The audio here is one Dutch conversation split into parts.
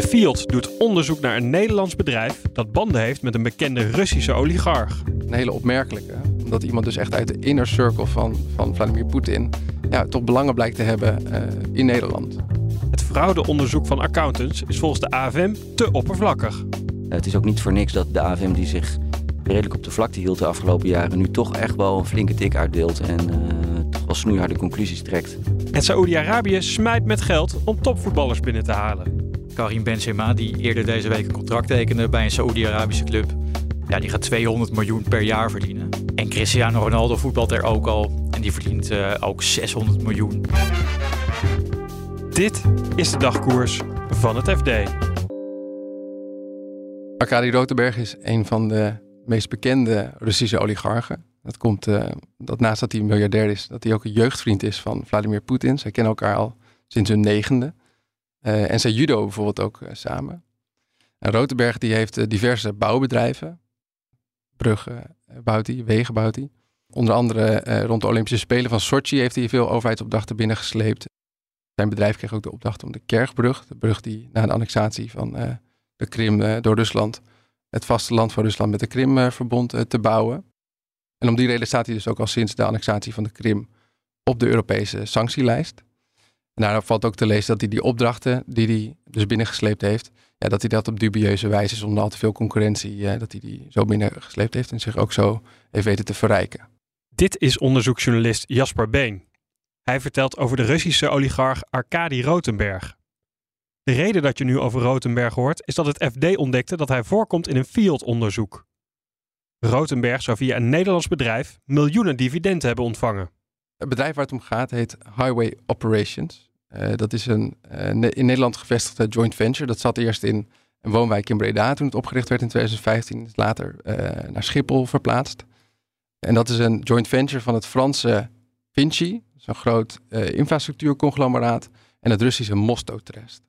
De Fiat doet onderzoek naar een Nederlands bedrijf dat banden heeft met een bekende Russische oligarch. Een hele opmerkelijke, omdat iemand dus echt uit de inner circle van, van Vladimir Poetin ja, toch belangen blijkt te hebben uh, in Nederland. Het fraudeonderzoek van accountants is volgens de AFM te oppervlakkig. Het is ook niet voor niks dat de AFM die zich redelijk op de vlakte hield de afgelopen jaren nu toch echt wel een flinke tik uitdeelt en uh, toch wel snoeiharde conclusies trekt. En Saoedi-Arabië smijt met geld om topvoetballers binnen te halen. Karim Benzema, die eerder deze week een contract tekende bij een Saoedi-Arabische club. Ja, die gaat 200 miljoen per jaar verdienen. En Cristiano Ronaldo voetbalt er ook al. En die verdient uh, ook 600 miljoen. Dit is de dagkoers van het FD. Arkady Rotenberg is een van de meest bekende Russische oligarchen. Dat komt uh, dat naast dat hij miljardair is, dat hij ook een jeugdvriend is van Vladimir Poetin. Zij kennen elkaar al sinds hun negende. Uh, en zij judo bijvoorbeeld ook uh, samen. En Rotenberg die heeft diverse bouwbedrijven. Bruggen bouwt hij, wegen bouwt hij. Onder andere rond de Olympische Spelen van Sochi heeft hij veel overheidsopdrachten binnengesleept. Zijn bedrijf kreeg ook de opdracht om de Kerkbrug, de brug die na de annexatie van de Krim door Rusland, het vasteland van Rusland met de Krim verbond te bouwen. En om die reden staat hij dus ook al sinds de annexatie van de Krim op de Europese sanctielijst. Daarop valt ook te lezen dat hij die opdrachten die hij dus binnengesleept heeft, ja, dat hij dat op dubieuze wijze zonder al te veel concurrentie, ja, dat hij die zo binnengesleept heeft en zich ook zo heeft weten te verrijken. Dit is onderzoeksjournalist Jasper Been. Hij vertelt over de Russische oligarch Arkady Rotenberg. De reden dat je nu over Rotenberg hoort is dat het FD ontdekte dat hij voorkomt in een Field-onderzoek. Rotenberg zou via een Nederlands bedrijf miljoenen dividenden hebben ontvangen. Het bedrijf waar het om gaat heet Highway Operations. Uh, dat is een uh, in Nederland gevestigde joint venture. Dat zat eerst in een woonwijk in Breda toen het opgericht werd in 2015. Is later uh, naar Schiphol verplaatst. En dat is een joint venture van het Franse Vinci, zo'n groot infrastructuurconglomeraat, en het Russische Mosto Trust.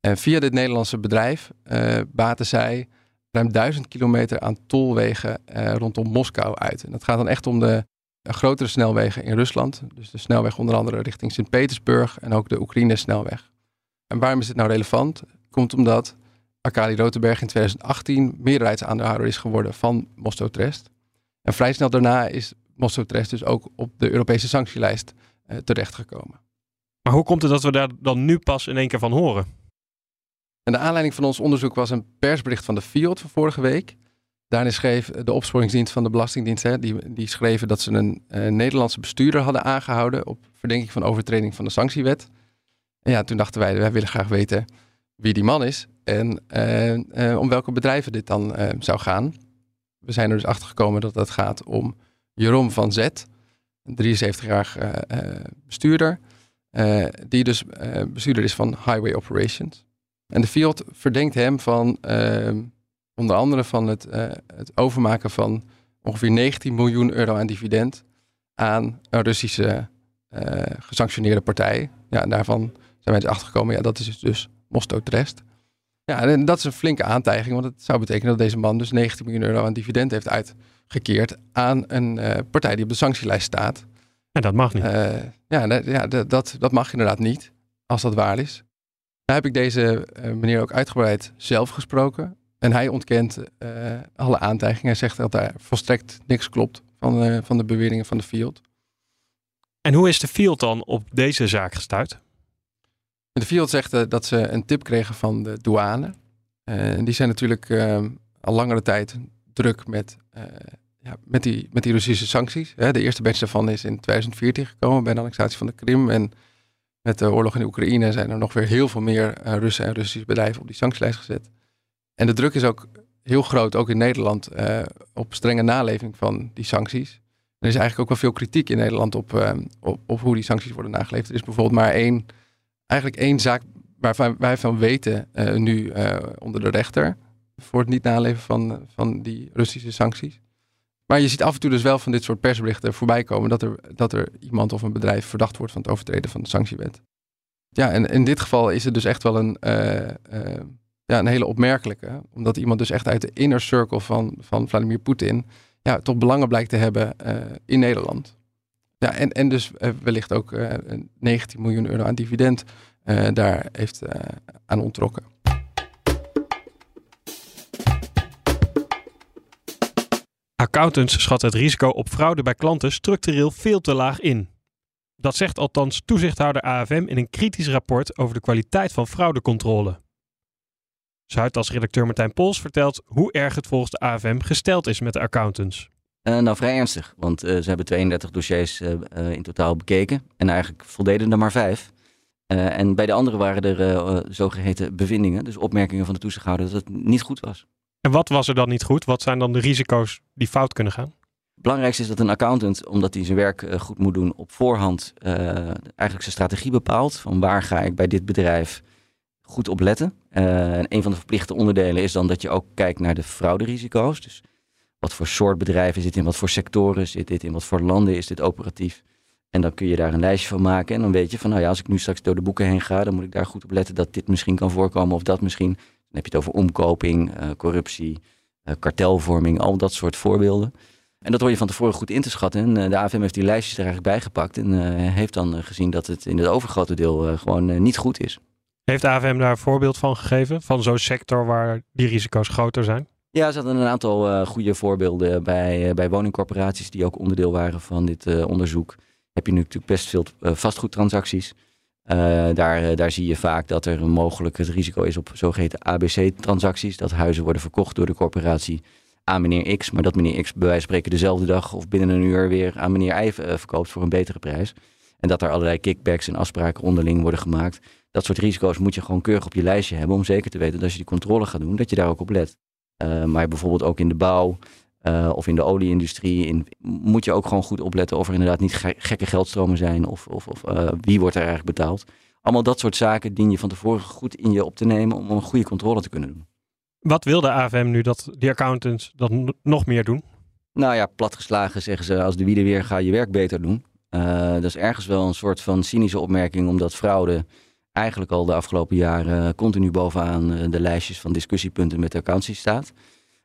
En via dit Nederlandse bedrijf baten zij ruim duizend kilometer aan tolwegen rondom Moskou uit. En dat gaat dan echt om de grotere snelwegen in Rusland. Dus de snelweg onder andere richting Sint-Petersburg en ook de Oekraïne-snelweg. En waarom is dit nou relevant? Komt omdat Arkady Rotenberg in 2018 meerderheidsaandeelhouder is geworden van Mostotrest. En vrij snel daarna is Mostotrest dus ook op de Europese sanctielijst uh, terechtgekomen. Maar hoe komt het dat we daar dan nu pas in één keer van horen? En de aanleiding van ons onderzoek was een persbericht van de Fiat van vorige week. Daarin schreef de opsporingsdienst van de Belastingdienst, hè, die, die schreven dat ze een uh, Nederlandse bestuurder hadden aangehouden op verdenking van overtreding van de sanctiewet. En ja, toen dachten wij, wij willen graag weten wie die man is en uh, uh, om welke bedrijven dit dan zou gaan. We zijn er dus achter gekomen dat het gaat om Jeroen van Zet, een 73-jarig bestuurder, die dus bestuurder is van Highway Operations. En de Fiat verdenkt hem van onder andere van het, uh, het overmaken van ongeveer 19 miljoen euro aan dividend aan een Russische uh, gesanctioneerde partij. Ja, en daarvan zijn wij dus achtergekomen, ja, dat is dus Mosto Trest. Ja, en dat is een flinke aantijging, want het zou betekenen dat deze man dus 19 miljoen euro aan dividend heeft uitgekeerd aan een uh, partij die op de sanctielijst staat. En dat mag niet. ja, ja dat, dat mag inderdaad niet, als dat waar is. Daar heb ik deze meneer ook uitgebreid zelf gesproken. En hij ontkent uh, alle aantijgingen. Hij zegt dat daar volstrekt niks klopt van, uh, van de beweringen van de Field. En hoe is de Field dan op deze zaak gestuurd? De Field zegt uh, dat ze een tip kregen van de douane. en die zijn natuurlijk al langere tijd druk met, ja, met, die, met die Russische sancties. Hè, de eerste batch daarvan is in 2014 gekomen bij de annexatie van de Krim. En met de oorlog in de Oekraïne zijn er nog weer heel veel meer Russen en Russische bedrijven op die sanctielijst gezet. En de druk is ook heel groot, ook in Nederland, uh, op strenge naleving van die sancties. Er is eigenlijk ook wel veel kritiek in Nederland op, uh, op, op, hoe die sancties worden nageleefd. Er is bijvoorbeeld maar één eigenlijk één zaak waarvan wij van weten uh, nu onder de rechter voor het niet naleven van, van die Russische sancties. Maar je ziet af en toe dus wel van dit soort persberichten voorbij komen dat er, dat er iemand of een bedrijf verdacht wordt van het overtreden van de sanctiewet. Ja, en in dit geval is het dus echt wel een, ja, een hele opmerkelijke. Omdat iemand dus echt uit de inner circle van, van Vladimir Poetin ja, toch belangen blijkt te hebben in Nederland. Ja, en, en dus wellicht ook 19 miljoen euro aan dividend daar heeft aan ontrokken. Accountants schatten het risico op fraude bij klanten structureel veel te laag in. Dat zegt althans toezichthouder AFM in een kritisch rapport over de kwaliteit van fraudecontrole. Zuidas-redacteur Martijn Pols vertelt hoe erg het volgens de AFM gesteld is met de accountants. Uh, nou, vrij ernstig, want uh, ze hebben 32 dossiers uh, in totaal bekeken en eigenlijk voldeden er maar vijf. en bij de andere waren er zogeheten bevindingen, dus opmerkingen van de toezichthouder dat het niet goed was. En wat was er dan niet goed? Wat zijn dan de risico's die fout kunnen gaan? Het belangrijkste is dat een accountant, omdat hij zijn werk eh, goed moet doen, op voorhand eigenlijk zijn strategie bepaalt. Van waar ga ik bij dit bedrijf goed op letten. Uh, en een van de verplichte onderdelen is dan dat je ook kijkt naar de frauderisico's. Dus wat voor soort bedrijven zit in wat voor sectoren zit dit, in wat voor landen is dit operatief. En dan kun je daar een lijstje van maken. En dan weet je van, nou ja, als ik nu straks door de boeken heen ga, dan moet ik daar goed op letten dat dit misschien kan voorkomen of dat misschien. Dan heb je het over omkoping, uh, corruptie, uh, kartelvorming, al dat soort voorbeelden. En dat hoor je van tevoren goed in te schatten. En de AFM heeft die lijstjes er eigenlijk bij gepakt en heeft dan gezien dat het in het overgrote deel gewoon niet goed is. Heeft AFM daar een voorbeeld van gegeven? Van zo'n sector waar die risico's groter zijn? Ja, ze hadden een aantal goede voorbeelden bij, bij woningcorporaties die ook onderdeel waren van dit onderzoek. Heb je nu natuurlijk best veel vastgoedtransacties. Uh, daar, daar zie je vaak dat er mogelijk het risico is op zogeheten ABC-transacties. Dat huizen worden verkocht door de corporatie aan meneer X, maar dat meneer X bij wijze van spreken dezelfde dag of binnen een uur weer aan meneer Y uh, verkoopt voor een betere prijs. En dat er allerlei kickbacks en afspraken onderling worden gemaakt. Dat soort risico's moet je gewoon keurig op je lijstje hebben om zeker te weten dat als je die controle gaat doen, dat je daar ook op let. Uh, maar bijvoorbeeld ook in de bouw, uh, of in de olieindustrie, in, moet je ook gewoon goed opletten of er inderdaad niet gekke geldstromen zijn of, of, of uh, wie wordt er eigenlijk betaald. Allemaal dat soort zaken dien je van tevoren goed in je op te nemen om een goede controle te kunnen doen. Wat wil de AFM nu dat die accountants dat nog meer doen? Nou ja, platgeslagen zeggen ze als de wielen weer ga je werk beter doen. Dat is ergens wel een soort van cynische opmerking, omdat fraude eigenlijk al de afgelopen jaren continu bovenaan de lijstjes van discussiepunten met de accountancy staat.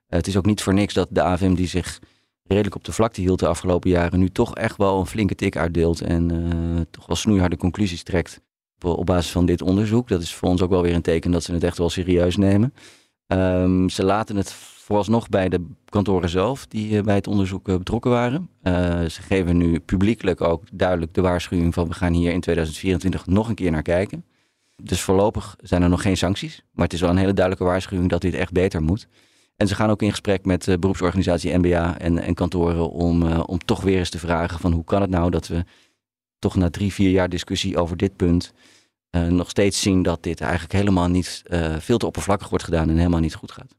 Eh, het is ook niet voor niks dat de AFM die zich redelijk op de vlakte hield de afgelopen jaren, nu toch echt wel een flinke tik uitdeelt en toch wel snoeiharde conclusies trekt op, basis van dit onderzoek. Dat is voor ons ook wel weer een teken dat ze het echt wel serieus nemen. Um, ze laten het vooralsnog bij de kantoren zelf die bij het onderzoek betrokken waren. Ze geven nu publiekelijk ook duidelijk de waarschuwing van we gaan hier in 2024 nog een keer naar kijken. Dus voorlopig zijn er nog geen sancties, maar het is wel een hele duidelijke waarschuwing dat dit echt beter moet. En ze gaan ook in gesprek met de beroepsorganisatie NBA en, en kantoren om, uh, om toch weer eens te vragen van hoe kan het nou dat we toch na drie, vier jaar discussie over dit punt uh, nog steeds zien dat dit eigenlijk helemaal niet veel te oppervlakkig wordt gedaan en helemaal niet goed gaat.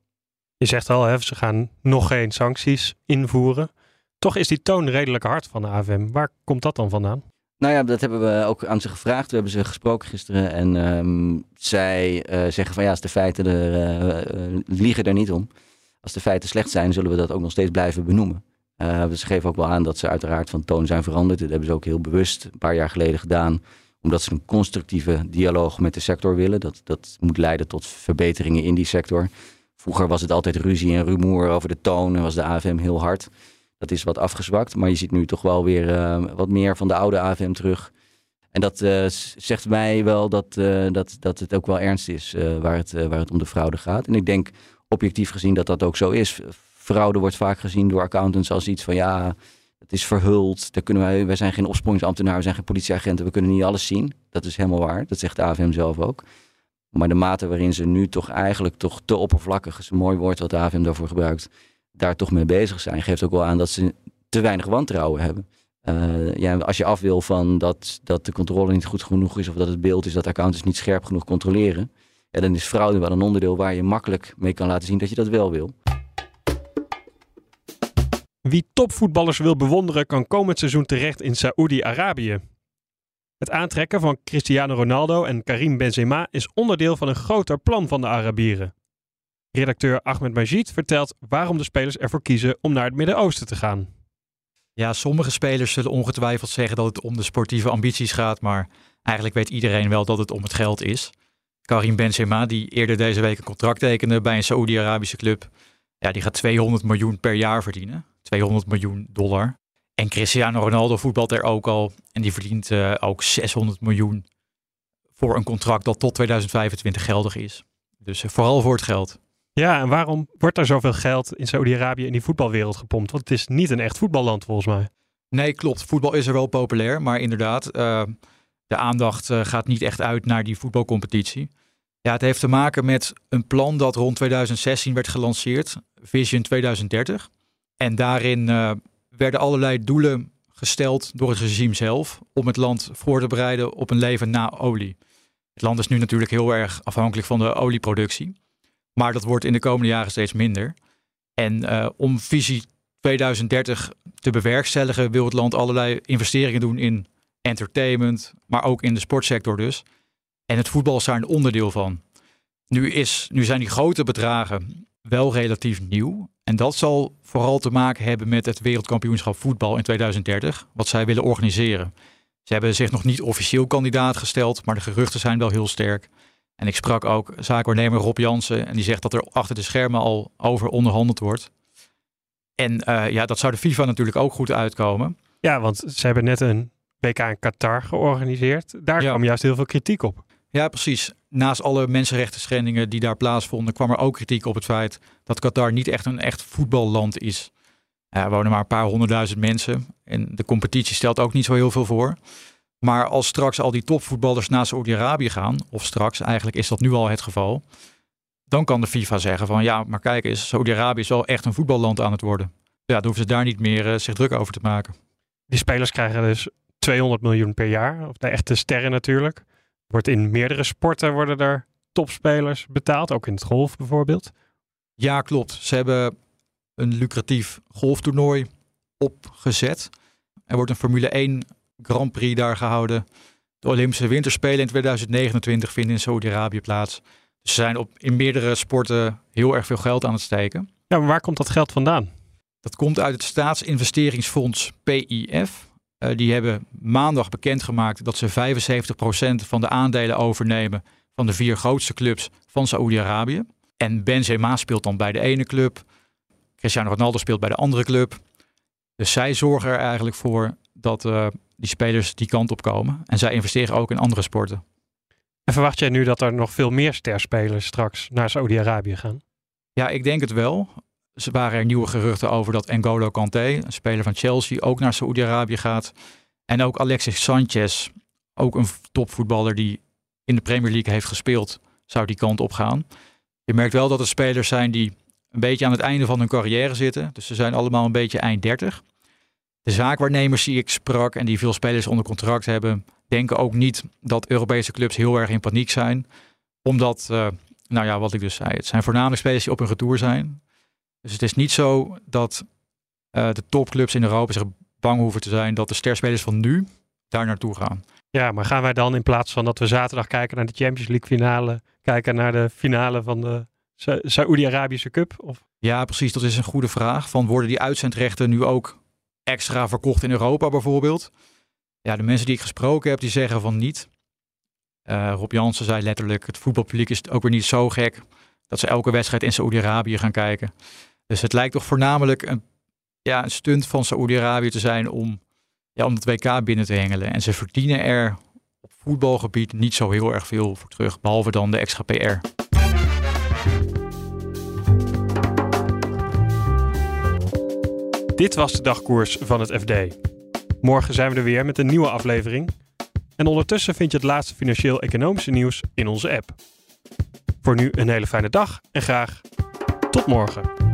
Je zegt al, hè, ze gaan nog geen sancties invoeren. Toch is die toon redelijk hard van de AFM. Waar komt dat dan vandaan? Nou ja, dat hebben we ook aan ze gevraagd. We hebben ze gesproken gisteren. En um, zij uh, zeggen van ja, als de feiten er uh, liegen er niet om. Als de feiten slecht zijn, zullen we dat ook nog steeds blijven benoemen. Uh, ze geven ook wel aan dat ze uiteraard van toon zijn veranderd. Dat hebben ze ook heel bewust een paar jaar geleden gedaan. Omdat ze een constructieve dialoog met de sector willen. Dat, dat moet leiden tot verbeteringen in die sector. Vroeger was het altijd ruzie en rumoer over de toon en was de AFM heel hard. Dat is wat afgezwakt, maar je ziet nu toch wel weer uh, wat meer van de oude AFM terug. En dat uh, zegt mij wel dat, uh, dat, dat het ook wel ernst is waar, het, waar het om de fraude gaat. En ik denk objectief gezien dat dat ook zo is. Fraude wordt vaak gezien door accountants als iets van ja, het is verhuld. Daar kunnen wij, zijn geen opsporingsambtenaren, we zijn geen politieagenten, we kunnen niet alles zien. Dat is helemaal waar, dat zegt de AFM zelf ook. Maar de mate waarin ze nu toch eigenlijk toch te oppervlakkig, is een mooi woord wat de AFM daarvoor gebruikt, daar toch mee bezig zijn, geeft ook wel aan dat ze te weinig wantrouwen hebben. Uh, ja, als je af wil van dat, dat de controle niet goed genoeg is of dat het beeld is dat accountants niet scherp genoeg controleren, ja, dan is fraude wel een onderdeel waar je makkelijk mee kan laten zien dat je dat wel wil. Wie topvoetballers wil bewonderen, kan komend seizoen terecht in Saoedi-Arabië. Het aantrekken van Cristiano Ronaldo en Karim Benzema is onderdeel van een groter plan van de Arabieren. Redacteur Ahmed Majid vertelt waarom de spelers ervoor kiezen om naar het Midden-Oosten te gaan. Ja, sommige spelers zullen ongetwijfeld zeggen dat het om de sportieve ambities gaat, maar eigenlijk weet iedereen wel dat het om het geld is. Karim Benzema, die eerder deze week een contract tekende bij een Saoedi-Arabische club, ja, die gaat 200 miljoen per jaar verdienen. 200 miljoen dollar. En Cristiano Ronaldo voetbalt er ook al en die verdient uh, ook 600 miljoen voor een contract dat tot 2025 geldig is. Dus uh, vooral voor het geld. Ja, en waarom wordt er zoveel geld in Saudi-Arabië in die voetbalwereld gepompt? Want het is niet een echt voetballand volgens mij. Nee, klopt. Voetbal is er wel populair, maar inderdaad, uh, de aandacht uh, gaat niet echt uit naar die voetbalcompetitie. Ja, het heeft te maken met een plan dat rond 2016 werd gelanceerd, Vision 2030. En daarin uh, werden allerlei doelen gesteld door het regime zelf om het land voor te bereiden op een leven na olie. Het land is nu natuurlijk heel erg afhankelijk van de olieproductie. Maar dat wordt in de komende jaren steeds minder. En uh, om visie 2030 te bewerkstelligen wil het land allerlei investeringen doen in entertainment, maar ook in de sportsector dus. En het voetbal is daar een onderdeel van. Nu, is, nu zijn die grote bedragen wel relatief nieuw. En dat zal vooral te maken hebben met het wereldkampioenschap voetbal in 2030, wat zij willen organiseren. Ze hebben zich nog niet officieel kandidaat gesteld, maar de geruchten zijn wel heel sterk. En ik sprak ook zaakwaarnemer Rob Jansen en die zegt dat er achter de schermen al over onderhandeld wordt. En uh, ja, dat zou de FIFA natuurlijk ook goed uitkomen. Ja, want ze hebben net een WK in Qatar georganiseerd. Daar ja. kwam juist heel veel kritiek op. Ja, precies. Naast alle mensenrechten schendingen die daar plaatsvonden, kwam er ook kritiek op het feit dat Qatar niet echt een echt voetballand is. Ja, er wonen maar een paar honderdduizend mensen en de competitie stelt ook niet zo heel veel voor. Maar als straks al die topvoetballers naar Saudi-Arabië gaan, of straks, eigenlijk is dat nu al het geval, dan kan de FIFA zeggen van ja, maar kijk eens, Saudi-Arabië is wel echt een voetballand aan het worden. Ja, dan hoeven ze daar niet meer uh, zich druk over te maken. Die spelers krijgen dus 200 miljoen per jaar, of de echte sterren natuurlijk. Wordt in meerdere sporten worden er topspelers betaald, ook in het golf bijvoorbeeld. Ja, klopt. Ze hebben een lucratief golftoernooi opgezet. Er wordt een Formule 1 Grand Prix daar gehouden. De Olympische Winterspelen in 2029 vinden in Saudi-Arabië plaats. Dus ze zijn op, in meerdere sporten heel erg veel geld aan het steken. Ja, maar waar komt dat geld vandaan? Dat komt uit het staatsinvesteringsfonds PIF. Uh, die hebben maandag bekendgemaakt dat ze 75% van de aandelen overnemen van de vier grootste clubs van Saoedi-Arabië. En Benzema speelt dan bij de ene club. Cristiano Ronaldo speelt bij de andere club. Dus zij zorgen er eigenlijk voor dat uh, die spelers die kant op komen. En zij investeren ook in andere sporten. En verwacht jij nu dat er nog veel meer sterspelers straks naar Saudi-Arabië gaan? Ja, ik denk het wel. Er waren er nieuwe geruchten over dat N'Golo Kanté, een speler van Chelsea, ook naar Saoedi-Arabië gaat. En ook Alexis Sanchez, ook een topvoetballer die in de Premier League heeft gespeeld, zou die kant op gaan. Je merkt wel dat er spelers zijn die een beetje aan het einde van hun carrière zitten. Dus ze zijn allemaal een beetje eind 30. De zaakwaarnemers die ik sprak en die veel spelers onder contract hebben, denken ook niet dat Europese clubs heel erg in paniek zijn. Omdat, uh, nou ja, wat ik dus zei, het zijn voornamelijk spelers die op hun retour zijn. Dus het is niet zo dat uh, de topclubs in Europa zich bang hoeven te zijn dat de sterspelers van nu daar naartoe gaan. Ja, maar gaan wij dan in plaats van dat we zaterdag kijken naar de Champions League finale, kijken naar de finale van de Saoedi-Arabische Cup? Of? Ja, precies. Dat is een goede vraag. Van worden die uitzendrechten nu ook extra verkocht in Europa bijvoorbeeld? Ja, de mensen die ik gesproken heb, die zeggen van niet. Uh, Rob Jansen zei letterlijk, het voetbalpubliek is ook weer niet zo gek dat ze elke wedstrijd in Saoedi-Arabië gaan kijken. Dus het lijkt toch voornamelijk een, ja, een stunt van Saoedi-Arabië te zijn om, ja, om het WK binnen te hengelen. En ze verdienen er op voetbalgebied niet zo heel erg veel voor terug, behalve dan de extra PR. Dit was de dagkoers van het FD. Morgen zijn we er weer met een nieuwe aflevering. En ondertussen vind je het laatste financieel-economische nieuws in onze app. Voor nu een hele fijne dag en graag tot morgen.